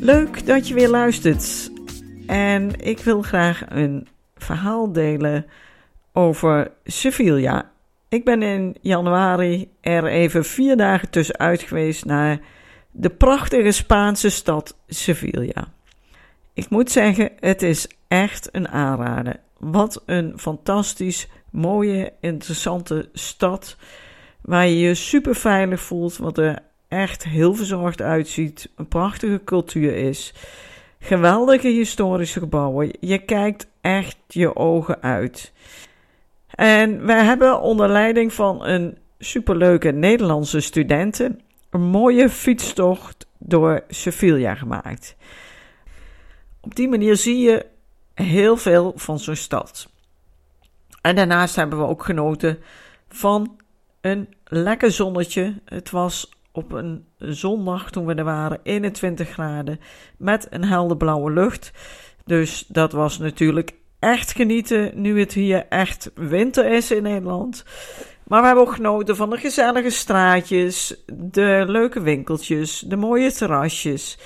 Leuk dat je weer luistert. En ik wil graag een verhaal delen over Sevilla. Ik ben in januari er even vier dagen tussenuit geweest naar de prachtige Spaanse stad Sevilla. Ik moet zeggen, het is echt een aanrader. Wat een fantastisch, mooie, interessante stad. Waar je je super veilig voelt, wat er echt heel verzorgd uitziet, een prachtige cultuur is, geweldige historische gebouwen. Je kijkt echt je ogen uit. En wij hebben onder leiding van een superleuke Nederlandse studenten een mooie fietstocht door Sevilla gemaakt. Op die manier zie je heel veel van zo'n stad. En daarnaast hebben we ook genoten van een lekker zonnetje. Het was op een zondag toen we er waren 21 graden met een helder blauwe lucht. Dus dat was natuurlijk echt genieten nu het hier echt winter is in Nederland. Maar we hebben ook genoten van de gezellige straatjes, de leuke winkeltjes, de mooie terrasjes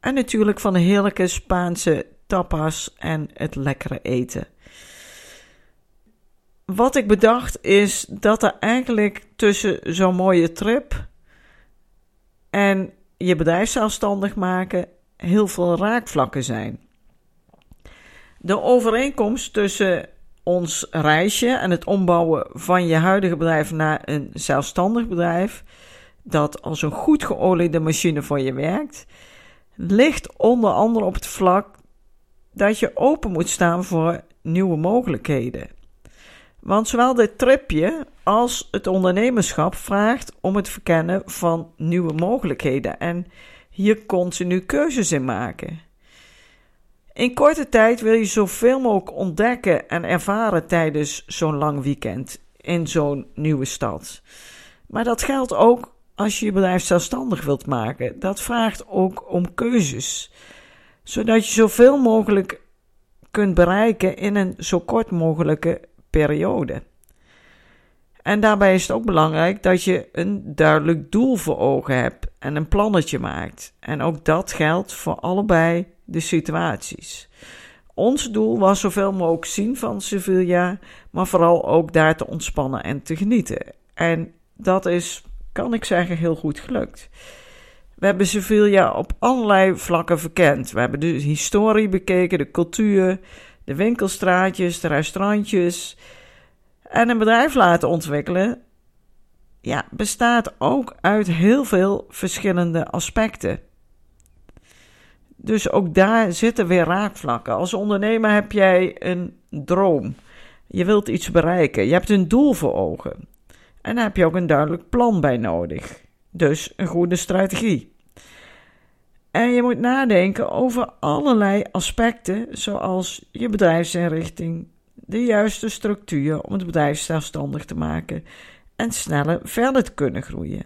en natuurlijk van de heerlijke Spaanse tapas en het lekkere eten. Wat ik bedacht is dat er eigenlijk tussen zo'n mooie trip en je bedrijf zelfstandig maken heel veel raakvlakken zijn. De overeenkomst tussen ons reisje en het ombouwen van je huidige bedrijf naar een zelfstandig bedrijf, dat als een goed geoliede machine voor je werkt, ligt onder andere op het vlak dat je open moet staan voor nieuwe mogelijkheden. Want zowel dit tripje als het ondernemerschap vraagt om het verkennen van nieuwe mogelijkheden en hier continu keuzes in maken. In korte tijd wil je zoveel mogelijk ontdekken en ervaren tijdens zo'n lang weekend in zo'n nieuwe stad. Maar dat geldt ook als je je bedrijf zelfstandig wilt maken. Dat vraagt ook om keuzes, zodat je zoveel mogelijk kunt bereiken in een zo kort mogelijke periode. En daarbij is het ook belangrijk dat je een duidelijk doel voor ogen hebt en een plannetje maakt. En ook dat geldt voor allebei de situaties. Ons doel was zoveel mogelijk zien van Sevilla, maar vooral ook daar te ontspannen en te genieten. En dat is, kan ik zeggen, heel goed gelukt. We hebben Sevilla op allerlei vlakken verkend. We hebben de historie bekeken, de cultuur, de winkelstraatjes, de restaurantjes en een bedrijf laten ontwikkelen, ja, bestaat ook uit heel veel verschillende aspecten. Dus ook daar zitten weer raakvlakken. Als ondernemer heb jij een droom. Je wilt iets bereiken. Je hebt een doel voor ogen. En daar heb je ook een duidelijk plan bij nodig. Dus een goede strategie. En je moet nadenken over allerlei aspecten, zoals je bedrijfsinrichting, de juiste structuur om het bedrijf zelfstandig te maken en sneller verder te kunnen groeien.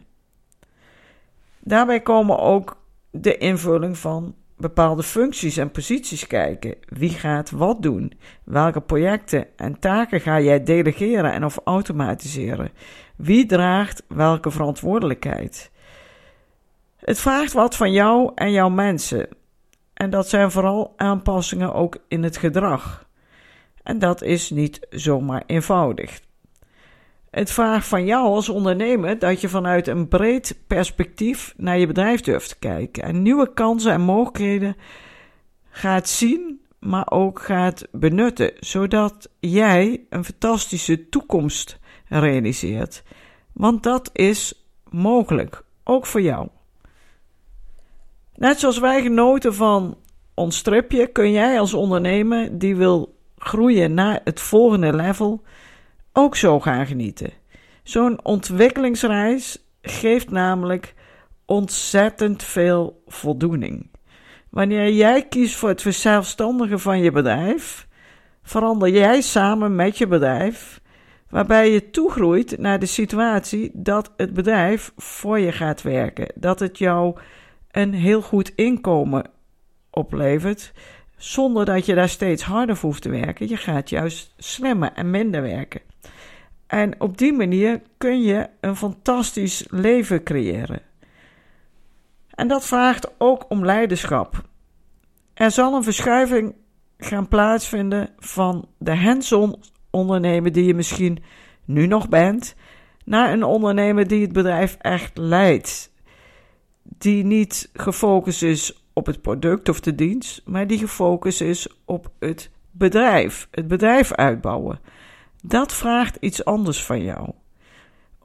Daarbij komen ook de invulling van bepaalde functies en posities kijken. Wie gaat wat doen? Welke projecten en taken ga jij delegeren en of automatiseren? Wie draagt welke verantwoordelijkheid? Het vraagt wat van jou en jouw mensen. En dat zijn vooral aanpassingen ook in het gedrag. En dat is niet zomaar eenvoudig. Het vraagt van jou als ondernemer dat je vanuit een breed perspectief naar je bedrijf durft te kijken en nieuwe kansen en mogelijkheden gaat zien, maar ook gaat benutten, zodat jij een fantastische toekomst realiseert. Want dat is mogelijk, ook voor jou. Net zoals wij genoten van ons tripje, kun jij als ondernemer die wil groeien naar het volgende level ook zo gaan genieten. Zo'n ontwikkelingsreis geeft namelijk ontzettend veel voldoening. Wanneer jij kiest voor het verzelfstandigen van je bedrijf, verander jij samen met je bedrijf, waarbij je toegroeit naar de situatie dat het bedrijf voor je gaat werken, dat het jou een heel goed inkomen oplevert, zonder dat je daar steeds harder voor hoeft te werken. Je gaat juist slimmer en minder werken. En op die manier kun je een fantastisch leven creëren. En dat vraagt ook om leiderschap. Er zal een verschuiving gaan plaatsvinden van de hands-on ondernemer die je misschien nu nog bent, naar een ondernemer die het bedrijf echt leidt. Die niet gefocust is op het product of de dienst, maar die gefocust is op het bedrijf, het bedrijf uitbouwen. Dat vraagt iets anders van jou.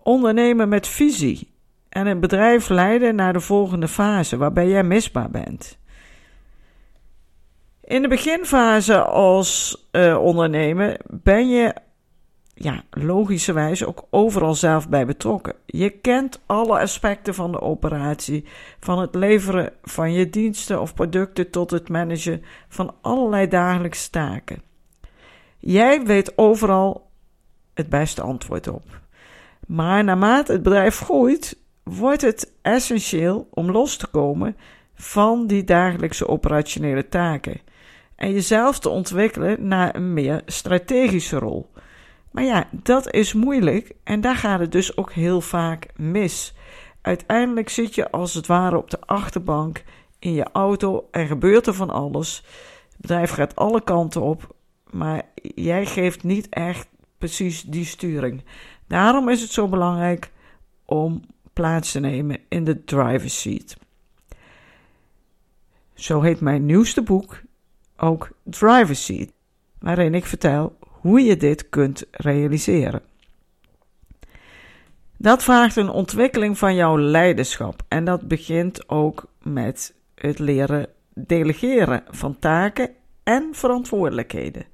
Ondernemen met visie en een bedrijf leiden naar de volgende fase waarbij jij misbaar bent. In de beginfase als uh, ondernemer ben je ja, logischerwijs ook overal zelf bij betrokken. Je kent alle aspecten van de operatie, van het leveren van je diensten of producten tot het managen van allerlei dagelijkse taken. Jij weet overal het beste antwoord op. Maar naarmate het bedrijf groeit, wordt het essentieel om los te komen van die dagelijkse operationele taken en jezelf te ontwikkelen naar een meer strategische rol. Maar ja, dat is moeilijk en daar gaat het dus ook heel vaak mis. Uiteindelijk zit je als het ware op de achterbank in je auto en gebeurt er van alles. Het bedrijf gaat alle kanten op, maar jij geeft niet echt precies die sturing. Daarom is het zo belangrijk om plaats te nemen in de driver's seat. Zo heet mijn nieuwste boek ook Driver's Seat, waarin ik vertel hoe je dit kunt realiseren. Dat vraagt een ontwikkeling van jouw leiderschap en dat begint ook met het leren delegeren van taken en verantwoordelijkheden.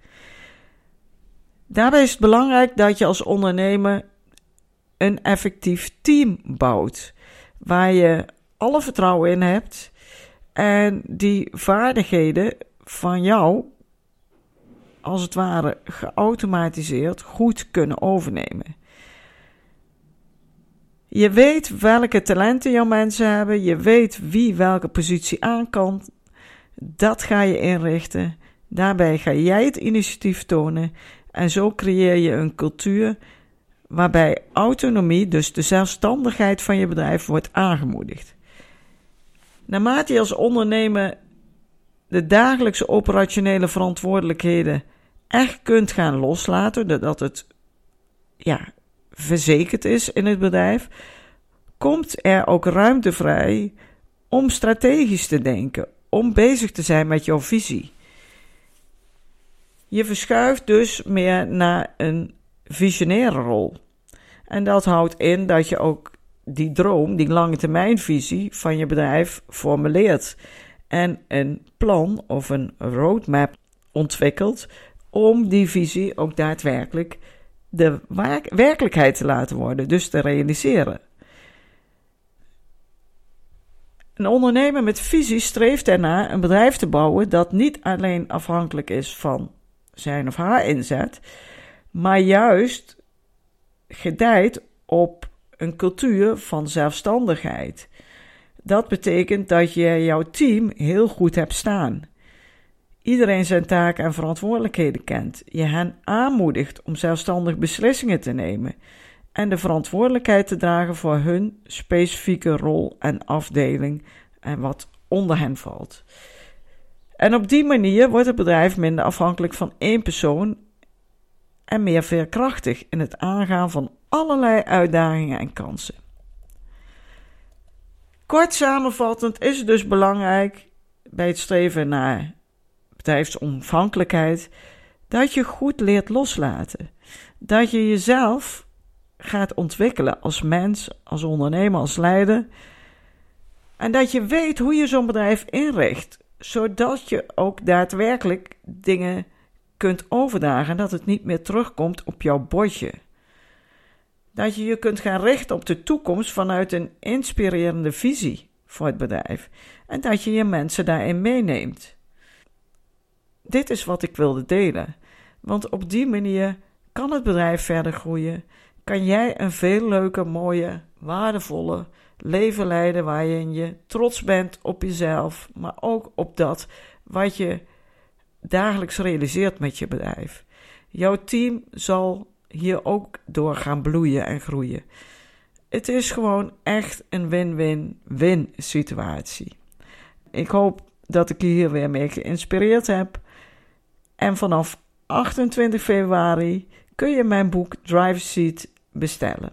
Daarbij is het belangrijk dat je als ondernemer een effectief team bouwt, waar je alle vertrouwen in hebt en die vaardigheden van jou, als het ware geautomatiseerd, goed kunnen overnemen. Je weet welke talenten jouw mensen hebben, je weet wie welke positie aan kan. Dat ga je inrichten. Daarbij ga jij het initiatief tonen en zo creëer je een cultuur waarbij autonomie, dus de zelfstandigheid van je bedrijf, wordt aangemoedigd. Naarmate je als ondernemer de dagelijkse operationele verantwoordelijkheden echt kunt gaan loslaten, dat het ja, verzekerd is in het bedrijf, komt er ook ruimte vrij om strategisch te denken, om bezig te zijn met jouw visie. Je verschuift dus meer naar een visionaire rol. En dat houdt in dat je ook die droom, die lange termijnvisie van je bedrijf formuleert en een plan of een roadmap ontwikkelt om die visie ook daadwerkelijk de werkelijkheid te laten worden, dus te realiseren. Een ondernemer met visie streeft ernaar een bedrijf te bouwen dat niet alleen afhankelijk is van zijn of haar inzet, maar juist gedijt op een cultuur van zelfstandigheid. Dat betekent dat je jouw team heel goed hebt staan. Iedereen zijn taken en verantwoordelijkheden kent. Je hen aanmoedigt om zelfstandig beslissingen te nemen en de verantwoordelijkheid te dragen voor hun specifieke rol en afdeling en wat onder hen valt. En op die manier wordt het bedrijf minder afhankelijk van één persoon en meer veerkrachtig in het aangaan van allerlei uitdagingen en kansen. Kort samenvattend is het dus belangrijk bij het streven naar bedrijfsonafhankelijkheid dat je goed leert loslaten. Dat je jezelf gaat ontwikkelen als mens, als ondernemer, als leider. En dat je weet hoe je zo'n bedrijf inricht, zodat je ook daadwerkelijk dingen kunt overdragen en dat het niet meer terugkomt op jouw bordje. Dat je je kunt gaan richten op de toekomst vanuit een inspirerende visie voor het bedrijf. En dat je je mensen daarin meeneemt. Dit is wat ik wilde delen. Want op die manier kan het bedrijf verder groeien. Kan jij een veel leuker, mooie, waardevolle leven leiden waarin je trots bent op jezelf, maar ook op dat wat je dagelijks realiseert met je bedrijf. Jouw team zal hier ook door gaan bloeien en groeien. Het is gewoon echt een win-win-win situatie. Ik hoop dat ik je hier weer mee geïnspireerd heb. En vanaf 28 februari kun je mijn boek Drive Seat bestellen.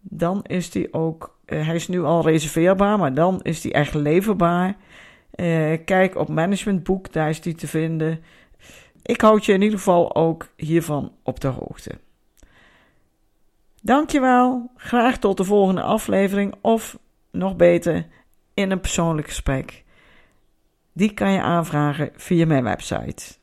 Dan is die ook, uh, hij is nu al reserveerbaar, maar dan is die echt leverbaar. Uh, kijk op Managementboek, daar is die te vinden. Ik houd je in ieder geval ook hiervan op de hoogte. Dankjewel, graag tot de volgende aflevering of nog beter in een persoonlijk gesprek. Die kan je aanvragen via mijn website.